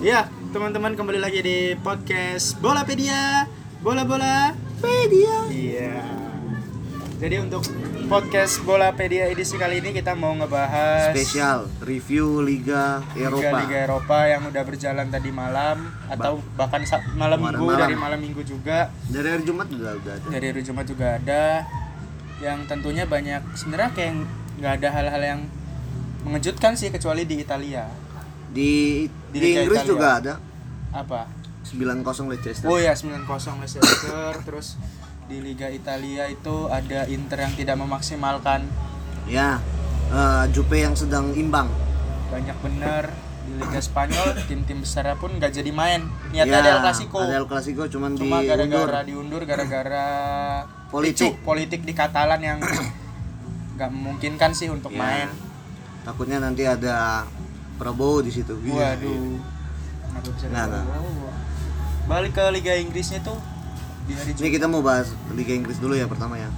Ya, teman-teman kembali lagi di podcast Bolapedia. Bola-bola pedia. Iya. Jadi untuk podcast Bolapedia edisi kali ini kita mau ngebahas spesial review Liga Eropa. Liga Liga Eropa yang udah berjalan tadi malam atau bahkan sa- malam minggu malam. dari malam minggu juga. Dari hari Jumat udah ada. Dari hari Jumat juga ada yang tentunya banyak sebenarnya kayak nggak ada hal-hal yang mengejutkan sih kecuali di Italia. Di Di di, Inggris Italia. juga ada Apa? 9-0 Leicester. Oh ya 9-0 Leicester terus di Liga Italia itu ada Inter yang tidak memaksimalkan Ya. eh, Jupe yang sedang imbang. banyak bener di Liga Spanyol tim-tim besar pun nggak jadi main niatnya Ya, ada El Clasico Ada El Clasico cuman cuma gara-gara diundur gara-gara Politik. ricuh politik di Katalan yang nggak memungkinkan sih untuk Ya. main Takutnya nanti ada Prabowo di situ. Iya, iya. waduh ada nggak. Prabowo? balik ke Liga Inggrisnya tuh Ini kita mau bahas Liga Inggris dulu ya pertama ya.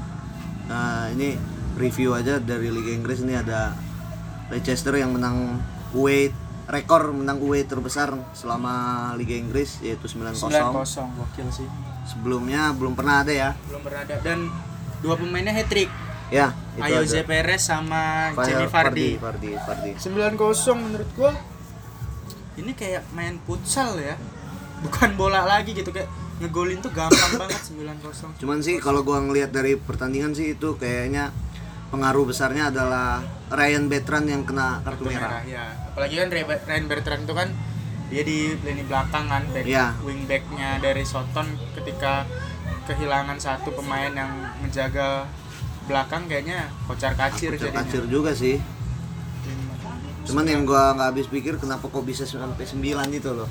Nah, ini review aja dari Liga Inggris ini ada Leicester yang menang away rekor menang away terbesar selama Liga Inggris yaitu 9-0. 9-0 gokil sih Sebelumnya belum pernah ada ya. belum pernah ada dan dua pemainnya hat trick Ya, itu ada. Perez sama Fire- Jamie Vardy. Vardy, Vardy. 9-0 menurut gua ini kayak main futsal ya. Bukan bola lagi gitu kayak ngegolin tuh gampang banget 9-0. Cuman sih kalau gua ngelihat dari pertandingan sih itu kayaknya pengaruh besarnya adalah Ryan Bertrand yang kena kartu merah. ya. Apalagi kan Ryan Bertrand itu kan dia di lini belakang kan back Iya. wing backnya dari Soton ketika kehilangan satu pemain yang menjaga belakang kayaknya kocar kacir jadinya. kacir juga sih. Cuman yang gua nggak habis pikir kenapa kok bisa sampai 9 itu loh.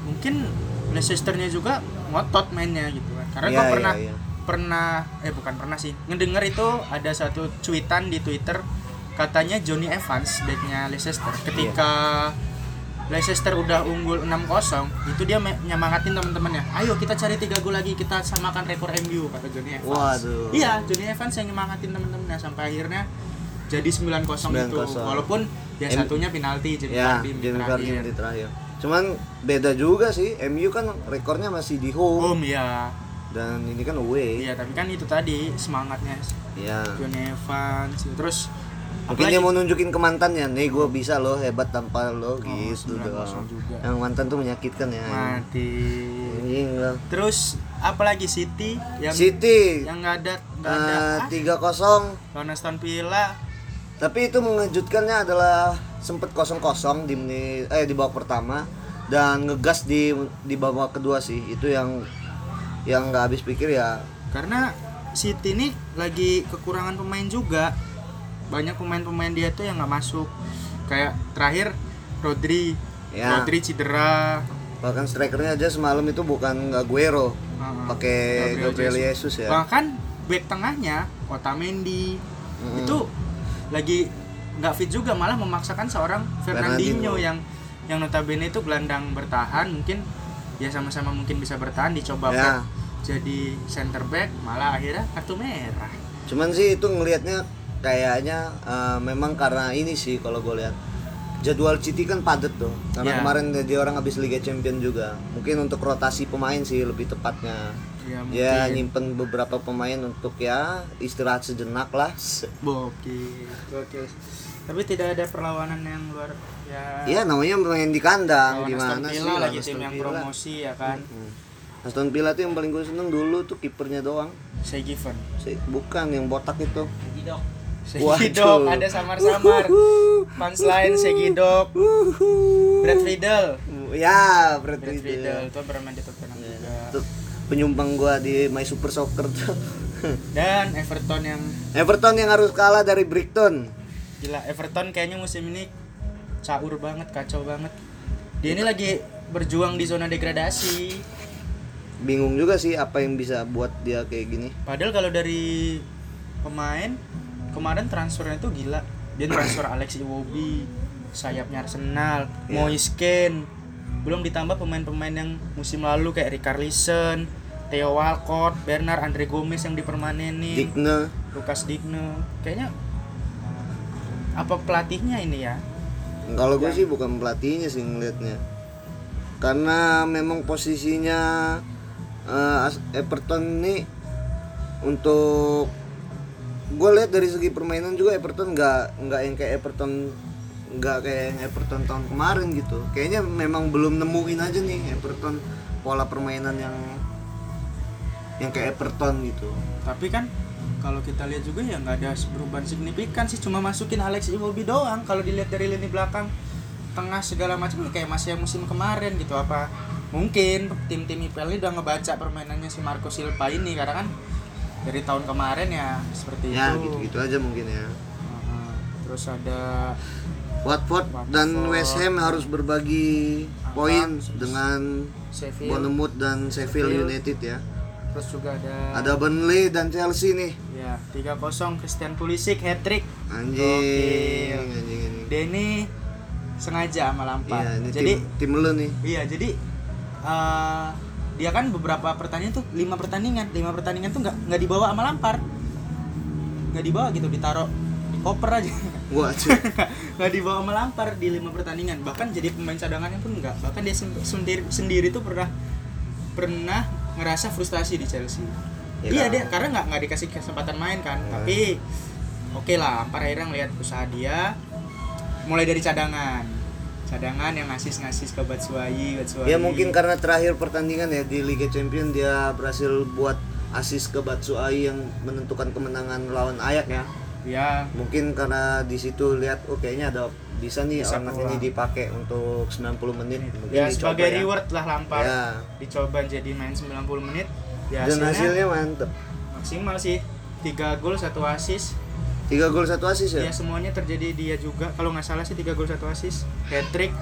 mungkin Leicesternya juga ngotot mainnya gitu kan karena gue iya, pernah iya. pernah eh bukan pernah sih ngedenger itu ada satu cuitan di Twitter katanya Johnny Evans backnya Leicester ketika Leicester udah unggul 6-0 itu dia nyemangatin teman-temannya ayo kita cari tiga gol lagi kita samakan rekor MU kata Johnny Evans Waduh. iya Johnny Evans yang nyemangatin teman-temannya sampai akhirnya jadi 9-0 itu 9-0. walaupun ya M- satunya penalti Jamie Ya, Vardy terakhir. terakhir. Cuman beda juga sih. MU kan rekornya masih di home Home ya dan ini kan away. Iya, tapi kan itu tadi semangatnya Ya. Johnny Evans terus Mungkin apalagi- dia mau nunjukin ke mantannya, nih gue bisa loh hebat tanpa lo gitu 9-0 doang. juga. Yang mantan tuh menyakitkan ya. mati. Terus apalagi City yang City yang nggak ada eh, ah, tiga kosong. lawan Aston Villa. Tapi itu mengejutkannya adalah sempet kosong-kosong di menit eh di babak pertama dan ngegas di di babak kedua sih. Itu yang yang nggak habis pikir ya. Karena City ini lagi kekurangan pemain juga. Banyak pemain-pemain dia tuh yang nggak masuk. Kayak terakhir Rodri. Ya. Rodri cedera. Bahkan strikernya aja semalam itu bukan Aguero, Heeh. pakai Gabriel Gabriel Jesus ya. Bahkan back tengahnya Otamendi Mm-mm. itu lagi nggak fit juga malah memaksakan seorang Fernandinho Fernandinho. yang yang notabene itu gelandang bertahan mungkin ya sama-sama mungkin bisa bertahan dicoba Ya. jadi center back malah akhirnya kartu merah. Cuman sih itu ngelihatnya kayaknya eh, memang karena ini sih kalau gue lihat jadwal City kan padat tuh. Karena kemarin dia orang habis Liga Champion juga. Mungkin untuk rotasi pemain sih lebih tepatnya. Ya mungkin. Ya nyimpen beberapa pemain untuk ya istirahat sejenak lah. Bokil, gokil. Tapi tidak ada perlawanan yang luar ya. Iya namanya main di kandang Aston gimana sih? Villa lagi tim yang promosi ya kan. Hmm. Aston Villa tuh yang paling gue seneng dulu tuh kipernya doang. Saya given. Bukan yang botak itu. Segidok ada samar-samar. Punchline Segidok. Brad Friedel. Ya, Brad Brad itu bermain di Tottenham Ya, juga. Penyumbang gua di My Super Soccer tuh. Dan Everton yang Everton yang harus kalah dari Brighton. gila Everton kayaknya musim ini caur banget, kacau banget. Dia ini lagi berjuang di zona degradasi. Bingung juga sih apa yang bisa buat dia kayak gini. Padahal kalau dari pemain kemarin transfernya itu gila. Dia transfer Alex Iwobi, sayapnya Arsenal, Iya. Moise. Belum ditambah pemain-pemain yang musim lalu kayak Richarlison, Theo Walcott, Bernard, Andre Gomez yang dipermanenin, Digne. Lukas Digne. Kayaknya apa pelatihnya ini ya? Kalau gue sih bukan pelatihnya sih ngelihatnya. karena memang posisinya As- Everton ini untuk gue lihat dari segi permainan juga Everton nggak nggak yang kayak Everton nggak kayak yang Everton tahun kemarin gitu. Kayaknya memang belum nemuin aja nih Everton pola permainan yang yang kayak Everton gitu. Tapi kan kalau kita lihat juga ya nggak ada perubahan signifikan sih. Cuma masukin Alex Iwobi doang. Kalau dilihat dari lini belakang tengah segala macam ya kayak masih musim kemarin gitu. Apa mungkin tim-tim IPL ini udah ngebaca permainannya si Marco Silva ini? Karena kan dari tahun kemarin ya seperti ya itu. gitu-gitu aja mungkin ya. Terus ada Watford dan. West Ham harus berbagi poin dengan Sheffield. Bournemouth dan Sheffield Sheffield. United ya. Terus juga ada ada Burnley dan Chelsea nih. Ya 3-0 Christian Pulisic hat trick anjing anjing anjing. Ini sengaja sama Lampard. Iya ini jadi tim, tim lu nih. Iya, jadi eh, dia kan beberapa pertandingan tuh lima pertandingan, lima pertandingan tuh nggak nggak dibawa sama Lampard, nggak dibawa gitu, ditaruh di koper aja, nggak dibawa sama Lampard di lima pertandingan, bahkan jadi pemain cadangannya pun nggak, bahkan dia sen- sendiri sendiri tuh pernah pernah ngerasa frustasi di Chelsea. Ya iya dia karena nggak nggak dikasih kesempatan main kan, Ya. tapi oke lah, Lampard akhirnya ngeliat usaha dia, mulai dari cadangan, cadangan yang ngasih-ngasih ke Batshuayi, Batshuayi. ya mungkin karena terakhir pertandingan ya di Liga Champions dia berhasil buat asis ke Batshuayi yang menentukan kemenangan lawan Ayak ya. Ya. Mungkin karena di situ lihat oh kayaknya ada bisa nih Bisa ini dipakai untuk 90 menit. Mungkin ya sebagai ya. reward lah Lampard. Ya. Dicoba jadi main 90 menit. Ya dan hasilnya, hasilnya mantep. maksimal sih. 3 gol 1 assist tiga gol satu asis ya? Ya semuanya terjadi dia juga. Kalau nggak salah sih 3 gol 1 assist. Hat trick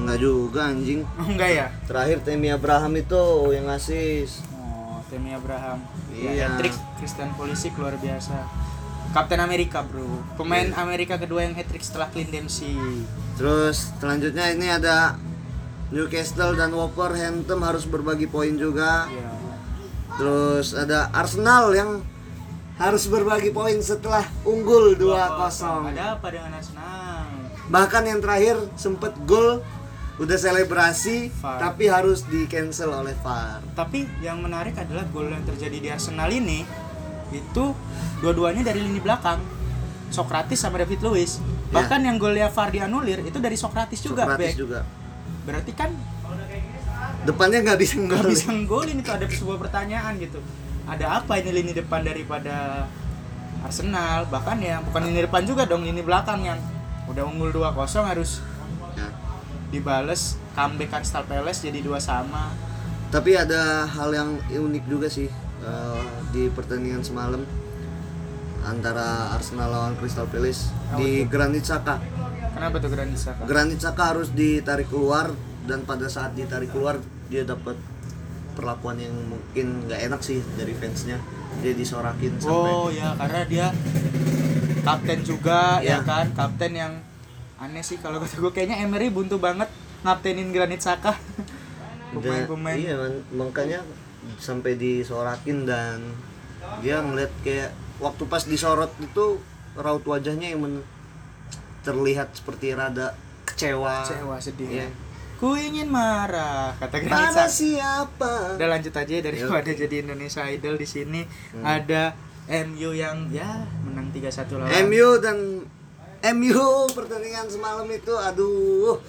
Enggak juga anjing. Oh enggak ya? Terakhir Temi Abraham itu yang asis oh Temi Abraham. Iya. ya, hat trick Christian Pulisic luar biasa. Kapten Amerika bro. Pemain Iya. Amerika kedua yang hat trick setelah Clint Dempsey. Terus selanjutnya ini ada Newcastle dan Wolverhampton harus berbagi poin juga. Ya terus ada Arsenal yang harus berbagi poin setelah unggul 2-0 ada apa dengan Arsenal bahkan yang terakhir sempet gol udah selebrasi VAR. tapi harus di cancel oleh VAR Tapi yang menarik adalah gol yang terjadi di Arsenal ini itu dua-duanya dari lini belakang. Sokratis sama David Luiz. Bahkan yang golnya VAR dianulir itu dari Sokratis juga, Sokratis Bek. juga Berarti kan depannya nggak bisa nggak bisa golin itu ada sebuah pertanyaan gitu. Ada apa ini lini depan daripada Arsenal? Bahkan ya bukan lini depan juga dong, lini belakang yang udah unggul 2-0 harus Ya. dibales comeback Crystal Palace jadi dua sama. Tapi ada hal yang unik juga sih eh, di pertandingan semalam antara Arsenal lawan Crystal Palace Apa di Granit Xhaka. Kenapa tuh Granit Xhaka? Granit Xhaka harus ditarik keluar dan pada saat ditarik keluar dia dapat perlakuan yang mungkin nggak enak sih dari fansnya. Dia disorakin sampai Oh ya karena dia kapten juga ya Iya. kan kapten yang aneh sih kalau kata gue kayaknya Emery buntu banget ngaptenin Granit Dan- pemain-pemain Iya, makanya sampai disorakin dan dia ngeliat kayak waktu pas disorot itu raut wajahnya yang terlihat seperti rada kecewa. kecewa sedih Iya. ya. Ku ingin marah kata Granit Pada siapa? udah lanjut aja ya daripada jadi Indonesia Idol di sini Hmm. ada MU yang ya menang 3-1 lawan MU dan MU pertandingan semalam itu aduh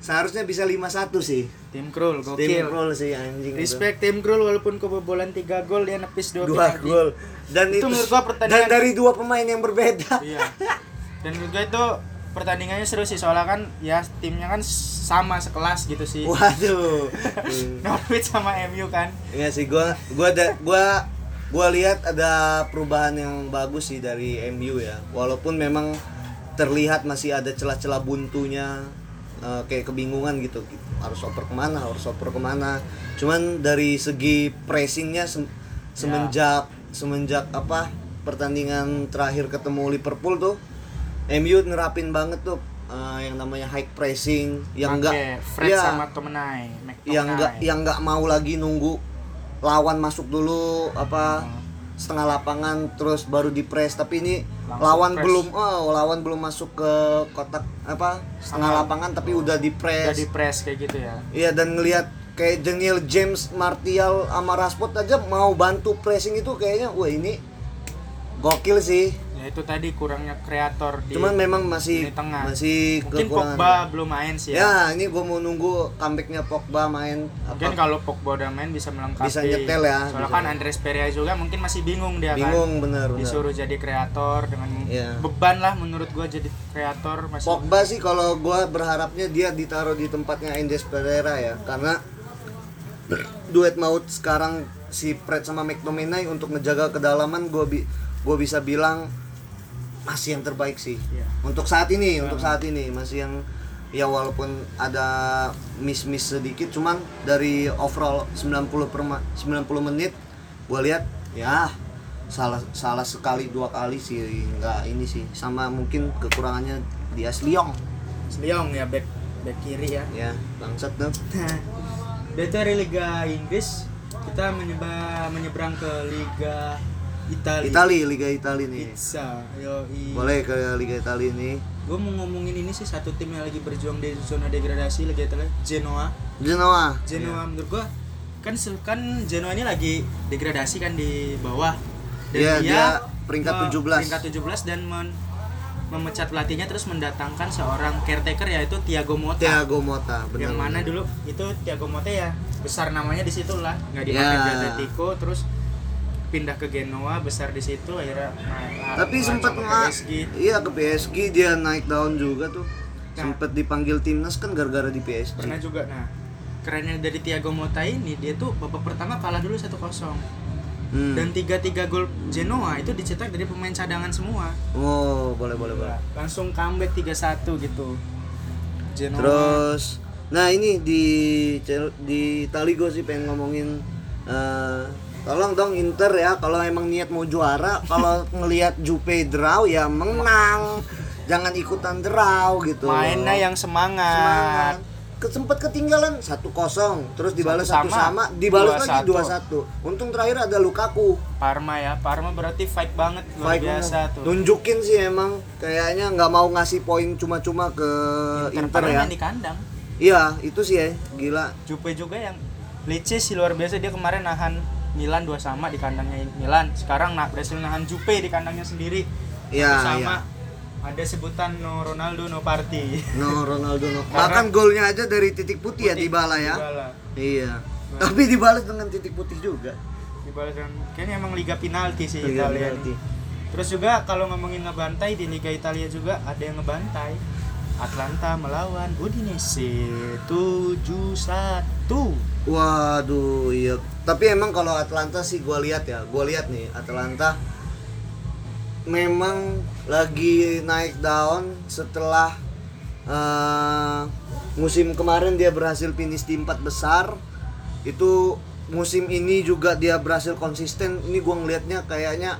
seharusnya bisa 5-1 sih. tim Krul Tim gokil Krul sih anjing. itu. respect tim Krul walaupun kebobolan 3 gol dia nepis 2 dua gol dan Itu itu, menurut gua pertandingan- dan dari dua pemain yang berbeda. Iya. Dan juga itu pertandingannya seru sih soalnya kan ya timnya kan sama sekelas gitu sih. Waduh. Norwich sama MU kan. Iya sih gua gua ada gua gua lihat ada perubahan yang bagus sih dari MU ya. Walaupun memang terlihat masih ada celah-celah buntunya eh, kayak kebingungan gitu harus oper ke mana harus oper ke mana cuman dari segi pressingnya sem- semenjak semenjak apa pertandingan terakhir ketemu Liverpool tuh MU nerapin banget tuh eh, yang namanya high pressing yang enggak Iya sama Tomenai. yang nggak yang nggak mau lagi nunggu lawan masuk dulu apa setengah lapangan terus baru di press tapi ini Langsung lawan press. belum oh lawan belum masuk ke kotak apa setengah Aman. lapangan tapi udah di press udah di press kayak gitu ya Iya dan ngelihat kayak Daniel James, Martial, sama Rashford aja mau bantu pressing itu kayaknya wah ini gokil sih. Ya itu tadi kurangnya kreator di Cuman memang masih lini tengah. masih mungkin kekurangan. Pogba belum main sih ya, Ya, ini gue mau nunggu comebacknya Pogba main mungkin apa kalau Pogba udah main bisa melengkapi Bisa nyetel ya, soalnya bisa. kan Andres Pereira juga mungkin masih bingung dia bingung kan bener bener. disuruh jadi kreator dengan Iya. beban lah menurut gua jadi kreator masih Pogba sih kalau gue berharapnya dia ditaruh di tempatnya Andres Pereira ya karena duet maut sekarang si Fred sama McTominay untuk ngejaga kedalaman gue bi gue bisa bilang masih yang terbaik sih. Iya. untuk saat ini untuk saat ini masih yang ya walaupun ada miss miss sedikit cuman dari overall 90 per ma- 90 menit gue lihat ya salah salah sekali dua kali sih nggak ini sih. Sama mungkin kekurangannya di Asliong Seliong ya back back kiri ya. Ya bangsat tuh. Dari Liga Inggris kita menyeba, menyeberang ke Liga Italia. Itali Liga Itali nih Pizza, yo boleh ke Liga Itali nih Gue mau ngomongin ini sih satu tim yang lagi berjuang di zona degradasi Liga Italia, Genoa. Genoa Genoa menurut gua kan kan Genoa ini lagi degradasi kan di bawah. Iya, dia peringkat me- 17. Peringkat 17 dan men- memecat pelatihnya terus mendatangkan seorang caretaker yaitu Thiago Motta. Thiago Motta benar yang mana dulu itu Thiago Motta ya besar namanya di situ lah nggak dipakai di Atletico terus pindah ke Genoa besar di situ akhirnya nah, tapi nah, sempat ke PSG. iya ke PSG dia naik daun juga tuh. Nah. sempat dipanggil timnas kan gara-gara di PSG pernah juga nah. Kerennya dari Thiago Motta ini dia tuh babak pertama kalah dulu 1-0 Hmm. dan tiga tiga gol Genoa itu dicetak dari pemain cadangan semua. Oh boleh boleh boleh. Langsung comeback 3-1 gitu. Genoa. Terus nah ini di di Itali gue sih pengen ngomongin eh, tolong dong Inter ya kalau emang niat mau juara kalau ngelihat Jupe draw ya menang. Jangan ikutan draw gitu. Mainnya yang semangat, semangat. Sempet ketinggalan satu kosong terus dibalas Satu sama, sama, dibalas lagi 2-1. dua satu. Untung terakhir ada Lukaku. Parma ya Parma berarti fight banget luar Baik biasa banget. tuh. Nunjukin sih emang kayaknya nggak mau ngasih poin cuma-cuma ke Inter, Inter, ya. di kandang. Iya itu sih ya gila. Jupe juga yang Lecce sih luar biasa dia kemarin nahan Milan dua sama di kandangnya Milan sekarang nak berhasil nahan Jupe di kandangnya sendiri Iya, Satu sama iya. ada sebutan no Ronaldo no party no Ronaldo no bahkan golnya aja dari titik putih, ya Putih, Dybala ya Dybala. iya tapi dibalas dengan titik putih juga Dybala dan kayaknya emang liga penalti sih Liga Italia penalti. ini. Terus juga kalau ngomongin ngebantai di Liga Italia juga ada yang ngebantai. Atlanta melawan Udinese 7-1. Waduh iya. Tapi emang kalau Atlanta sih gua lihat ya. Gua lihat nih Atlanta memang lagi naik daun setelah eh, musim kemarin dia berhasil finish di empat besar. Itu musim ini juga dia berhasil konsisten. Ini gua ngelihatnya kayaknya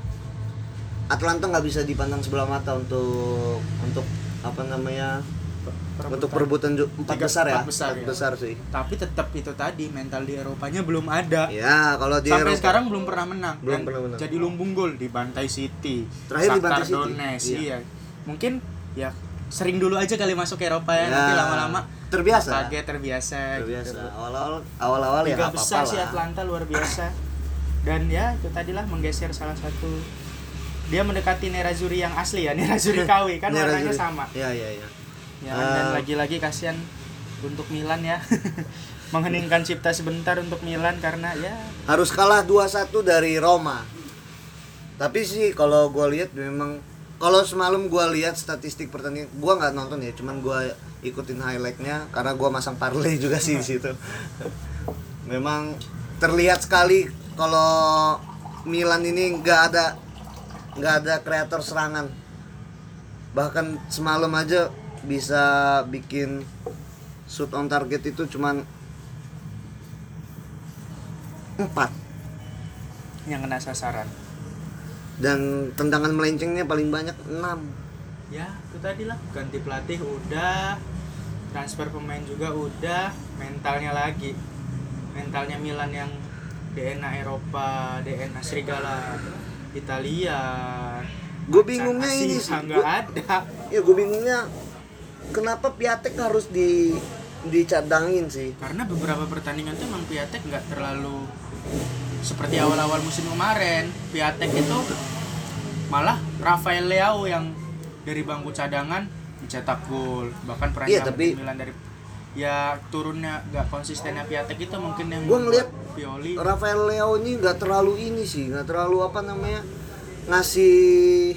Atlanta nggak bisa dipandang sebelah mata untuk untuk apa namanya untuk perebutan empat Tiga- besar ya besar, Empat ya. besar sih Tapi tetap itu tadi mental di Eropanya belum ada. ya kalau di Sampai Eropa- sekarang belum pernah menang. Belum Dan pernah menang. Jadi lumbung gol di Bantai City. Terakhir di Bantai City. Donetsk, Iya. iya. Mungkin ya sering dulu aja kali masuk ke Eropa ya, Ya, nanti lama-lama terbiasa. kaget terbiasa. terbiasa gitu. awal-awal awal-awal ya nggak besar apa-apa sih. Atlanta luar biasa. Dan ya itu tadilah menggeser salah satu dia mendekati Nerazzurri yang asli ya, Nerazzurri KW kan warnanya sama. Iya iya iya. Ya, dan Eh. lagi-lagi kasihan untuk Milan ya. Mengheningkan cipta sebentar untuk Milan karena ya Harus kalah 2-1 dari Roma. Tapi sih kalau gua lihat memang kalau semalam gua lihat statistik pertandingan, gua nggak nonton ya, cuman gua ikutin highlightnya karena gua masang parlay juga sih di situ. Memang terlihat sekali kalau Milan ini nggak ada nggak ada kreator serangan. Bahkan semalam aja bisa bikin shoot on target itu cuman 4 yang kena sasaran. dan tendangan melencengnya paling banyak 6 Ya, itu tadi lah. Ganti pelatih udah, transfer pemain juga udah, mentalnya lagi. Mentalnya Milan yang DNA Eropa, DNA Serigala Italia. Gue bingungnya ini sih. nggak ada. Ya gue bingungnya kenapa Piatek harus di dicadangin sih? karena beberapa pertandingan tuh emang Piatek nggak terlalu seperti awal-awal musim kemarin. Piatek itu malah Rafael Leao yang dari bangku cadangan mencetak gol. Bahkan pernah Iya, tapi- Milan dari ya turunnya nggak konsistennya Piatek itu mungkin yang Gua ngeliat Pioli. Rafael Leo ini nggak terlalu ini sih, nggak terlalu apa namanya ngasih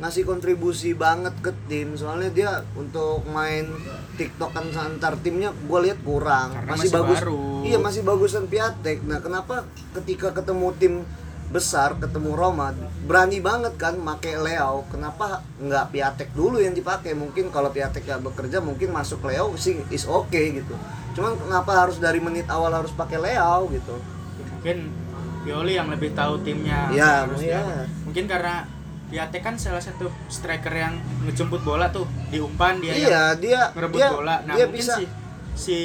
ngasih kontribusi banget ke tim. Soalnya dia untuk main tiktokan antar timnya, gue lihat kurang. Karena masih, masih bagus. baru. Iya masih bagusan Piatek. Nah kenapa ketika ketemu tim besar, ketemu Roma, berani banget kan make Leo. Kenapa nggak Piatek dulu yang dipakai? Mungkin kalau Piatek nggak bekerja, mungkin masuk Leo sih is oke gitu. Cuman kenapa harus dari menit awal harus pakai Leo gitu? mungkin Pioli yang lebih tahu timnya Iya, harusnya. iya. mungkin karena Piatek kan salah satu striker yang ngejemput bola tuh diumpan dia yang Iya, dia ngerebut dia, bola. Nah, dia mungkin bisa si si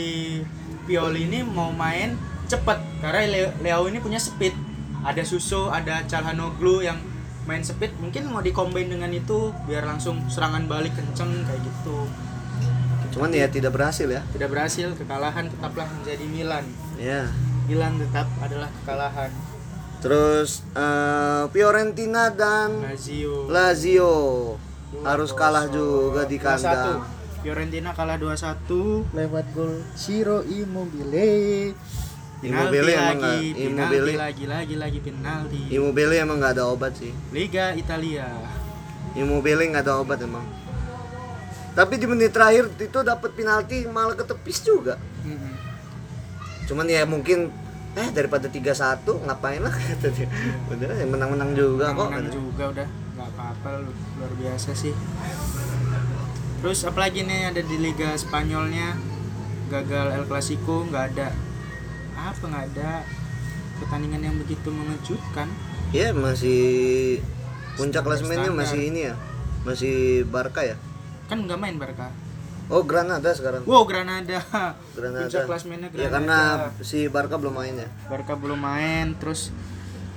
Pioli ini mau main cepet karena Leo, Leo ini punya speed. Ada Suso, ada Calhanoglu yang main speed mungkin mau dikombain dengan itu biar langsung serangan balik kenceng kayak gitu. cuman ya tidak berhasil ya. Tidak berhasil, kekalahan tetaplah menjadi Milan. Ya. Milan tetap adalah kekalahan. Terus eh, Fiorentina dan Lazio Lazio harus kalah juga di 2-1. kandang. Fiorentina kalah 2-1 lewat gol Ciro Immobile. Immobile emang lagi, Immobile- lagi, lagi, lagi penalti. Immobile emang nggak ada obat sih. Liga Italia. Immobile nggak ada obat emang. Tapi di menit terakhir itu dapat penalti malah ketepis juga. Cuman ya mungkin eh daripada 3-1 ngapain lah kata dia. Udah yang menang-menang juga kok. Menang juga udah nggak apa-apa lu- luar biasa sih. Terus apalagi nih ada di Liga Spanyolnya gagal El Clasico nggak ada apa nggak ada pertandingan yang begitu mengejutkan. Iya masih puncak klasemennya masih ini ya. Masih Barca ya. Kan nggak main Barca. Oh Granada sekarang. Wow Granada. Granada. Puncak klasemennya Ya Granada. karena si Barca belum main ya. Barca belum main terus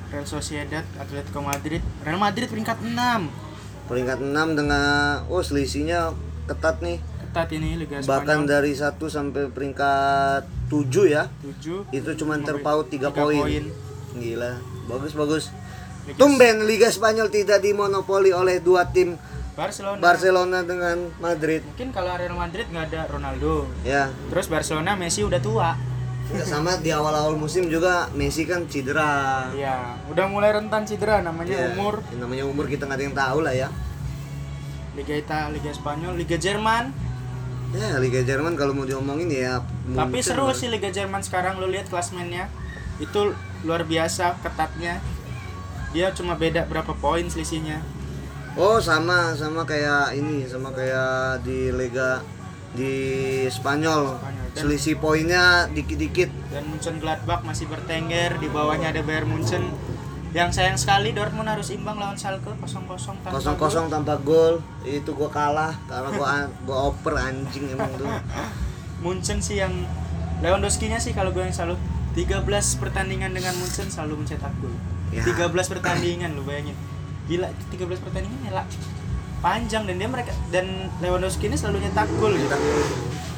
Real Sociedad, Atletico Madrid, Real Madrid peringkat 6. Peringkat 6 dengan oh selisihnya ketat nih. Ketat ini Liga Bahkan Spanyol. dari 1 sampai peringkat 7 ya. 7 Itu cuma terpaut 3 tiga poin. poin. Gila. Bagus bagus. Liga Tumben Liga Spanyol tidak dimonopoli oleh dua tim Barcelona. Barcelona dengan Madrid. Mungkin kalau Real Madrid nggak ada Ronaldo. Ya, Terus Barcelona Messi udah tua. sama di awal-awal musim juga Messi kan cedera. Iya, udah mulai rentan cedera namanya Ya, umur. yang namanya umur kita nggak ada yang tahu lah ya. Liga Italia, Liga Spanyol, Liga Jerman. Ya Liga Jerman kalau mau diomongin ya. Tapi seru sih Liga Jerman sekarang lu lihat klasmennya. Itu luar biasa ketatnya. Dia cuma beda berapa poin selisihnya. Oh sama sama kayak ini sama kayak di Liga di Spanyol. Spanyol. Dan- Selisih poinnya dikit-dikit. dan Munchen Gladbach masih bertengger di bawahnya ada Bayern Munchen yang sayang sekali Dortmund harus imbang lawan Schalke 0-0 tanpa kosong kosong tanpa gol itu gua kalah karena gua gua oper anjing emang tuh gol. Munchen sih yang Lewandowski-nya sih kalau gue yang selalu 13 pertandingan dengan Munchen selalu mencetak gol. Ya. 13 pertandingan lu bayangin. Gila, itu 13 pertandingan ya lah. Panjang dan dia mereka dan Lewandowski ini selalu nyetak gol gitu.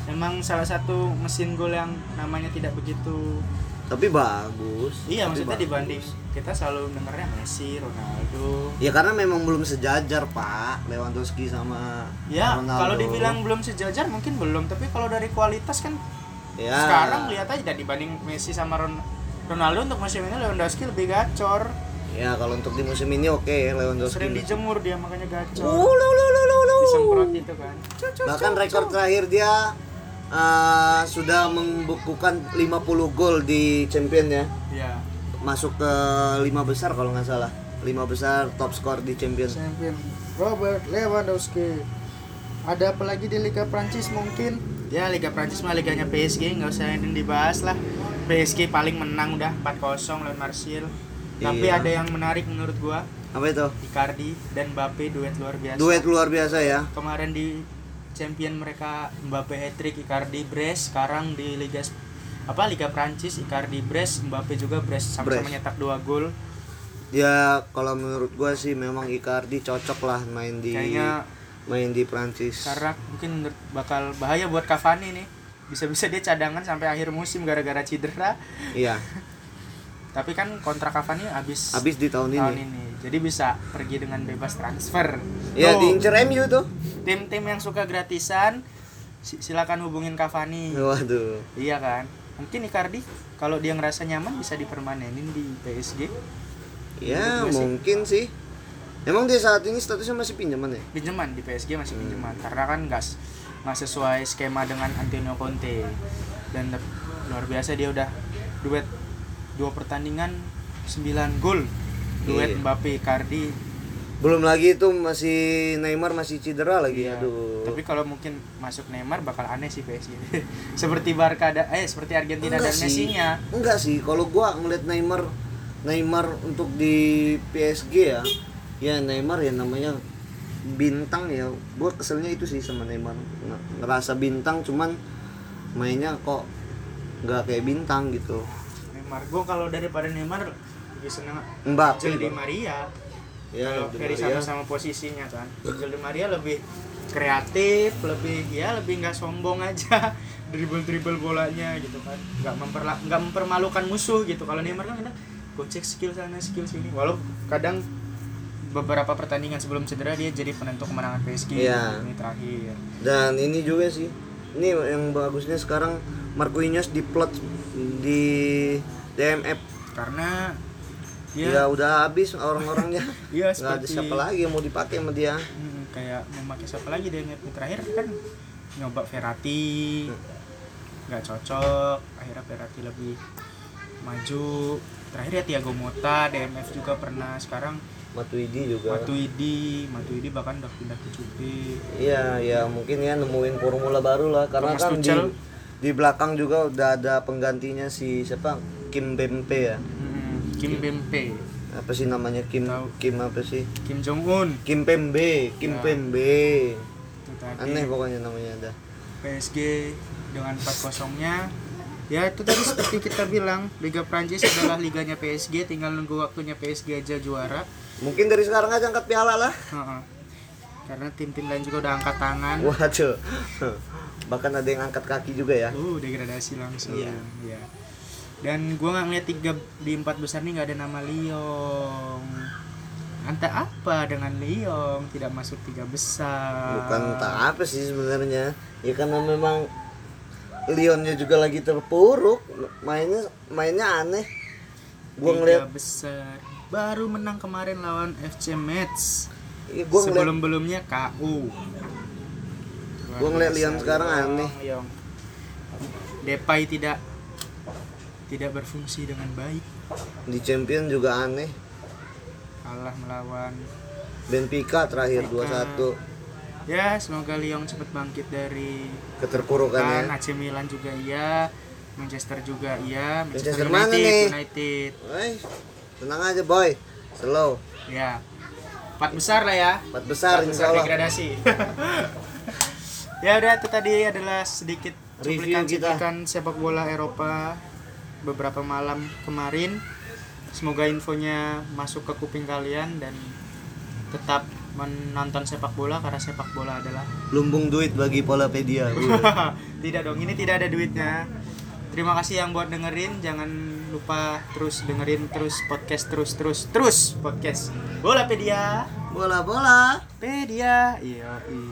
Emang salah satu mesin gol yang namanya tidak begitu tapi bagus Iya, Tapi maksudnya bagus. dibanding kita selalu dengarnya Messi, Ronaldo. ya karena memang belum sejajar pak Lewandowski sama Ya, Ronaldo. kalau dibilang belum sejajar mungkin belum, tapi kalau dari kualitas kan ya sekarang lihat aja dibanding Messi sama Ron- Ronaldo untuk musim ini Lewandowski lebih gacor. Ya kalau untuk di musim ini oke ya Lewandowski Sering dijemur dia makanya gacor. Uh, lu, lu, lu, lu, lu. Disemprot itu kan. bahkan rekor terakhir dia uh, sudah membukukan 50 gol di champion ya Iya. masuk ke lima besar kalau nggak salah lima besar top skor di champion Champion Robert Lewandowski. Ada apa lagi di Liga Prancis mungkin? Ya Liga Prancis mah liganya PSG nggak usah yang dibahas lah. PSG paling menang udah 4-0 lawan Marseille. Tapi Iya. ada yang menarik menurut gua apa itu Icardi dan Mbappe duet luar biasa. duet luar biasa ya Kemarin di champion mereka Mbappe hat-trick Icardi brace, sekarang di Liga apa Liga Prancis Icardi brace, Mbappe juga brace sama-sama nyetak dua gol. Ya kalau menurut gua sih memang Icardi cocok lah main di Kayaknya main di Prancis. karena mungkin bakal bahaya buat Cavani nih. Bisa-bisa dia cadangan sampai akhir musim gara-gara cedera. Iya, Tapi kan kontrak Cavani habis habis di tahun, tahun ini. ini. Jadi bisa pergi dengan bebas transfer. Ya Tuh, diincer MU tuh. tim-tim yang suka gratisan si- silakan hubungin Cavani. Waduh. Iya kan? Mungkin Icardi kalau dia ngerasa nyaman bisa dipermanenin di PSG. Ya gua sih. mungkin sih. Emang dia saat ini statusnya masih pinjaman ya? Pinjaman di PSG masih Hmm. pinjaman karena kan nggak s- nggak sesuai skema dengan Antonio Conte dan luar biasa dia udah duet dua pertandingan 9 gol duet Iya. Mbappe Icardi Belum lagi itu masih Neymar masih cedera lagi. Iya. Aduh. Tapi kalau mungkin masuk Neymar bakal aneh sih PSG. seperti Barca ada eh seperti Argentina dan sih. Messi-nya. Enggak sih, kalau gua ngeliat Neymar Neymar untuk di PSG ya. Ya Neymar ya namanya bintang ya. Gua keselnya itu sih sama Neymar. Nge- Ngerasa bintang cuman mainnya kok nggak kayak bintang gitu. Neymar gue kalau daripada Neymar lebih seneng Mbappe. Angel Di. Maria. Ya, kalau Di dari sama-sama posisinya kan. Angel Di Maria lebih kreatif, lebih ya lebih nggak sombong aja dribble-dribble bolanya gitu kan. Nggak memperla nggak mempermalukan musuh gitu. Kalau Neymar kan kadang gocek skill sana, skill sini. Walau kadang beberapa pertandingan sebelum cedera dia jadi penentu kemenangan PSG Iya. ini terakhir. Dan ini juga sih. Ini yang bagusnya sekarang Marquinhos diplot di DMF. Karena Ya, dia udah habis orang-orangnya. Iya Nggak ada seperti siapa lagi yang mau dipakai sama dia. Hmm, kayak memakai siapa lagi yang terakhir kan nyoba Verratti nggak cocok akhirnya Verratti lebih maju terakhir ya Thiago Motta DMF juga pernah sekarang Matuidi juga. Matuidi Matuidi bahkan udah pindah ke Juve Iya, ya mungkin ya nemuin formula baru lah karena Thomas kan di di belakang juga udah ada penggantinya si siapa? Kim Bempe ya. Hmm, Kim Bempe Apa sih namanya Kim Tahu. Kim apa sih? Kim Jong Un Kim Pembe, Kim Ya. Pembe. itu tadi Aneh pokoknya namanya ada. PSG dengan 4 nya ya itu tadi seperti kita bilang Liga Prancis adalah liganya PSG tinggal nunggu waktunya PSG aja juara Mungkin dari sekarang aja angkat piala lah. Karena tim-tim lain juga udah angkat tangan. Waduh. Bahkan ada yang angkat kaki juga ya. Uh, degradasi langsung. Iya. Iya. Dan gua nggak ngeliat tiga di empat besar nih nggak ada nama Lyon. Anta apa dengan Lyon tidak masuk tiga besar? Bukan tak apa sih sebenarnya. Ya karena memang Lyonnya juga lagi terpuruk. Mainnya mainnya aneh. Gua tiga ngeliat besar. Baru menang kemarin lawan FC Metz. Iya, gua ngeliat Sebelum-belumnya KU. Gua ngeliat Lyon sekarang aneh. Depay tidak tidak berfungsi dengan baik. di champion juga aneh. Kalah melawan Benfica terakhir Benfica. 2-1 Ya, semoga Lyon cepat bangkit dari keterpurukan kan ya. AC Milan juga iya, Manchester juga iya, Manchester Manchester, mana United, nih? United. Woi, tenang aja boy. Slow. Ya. Empat besar lah ya. Empat besar Empat insya Allah. degradasi. ya udah itu tadi adalah sedikit Review kita. cuplikan-cuplikan sepak bola Eropa beberapa malam kemarin. Semoga infonya masuk ke kuping kalian dan tetap menonton sepak bola karena sepak bola adalah Lumbung duit bagi Polapedia. tidak dong, ini tidak ada duitnya. Terima kasih yang buat dengerin, jangan lupa terus dengerin terus podcast terus terus terus podcast. Bola pedia, Bola bola. pedia. Iya. iya.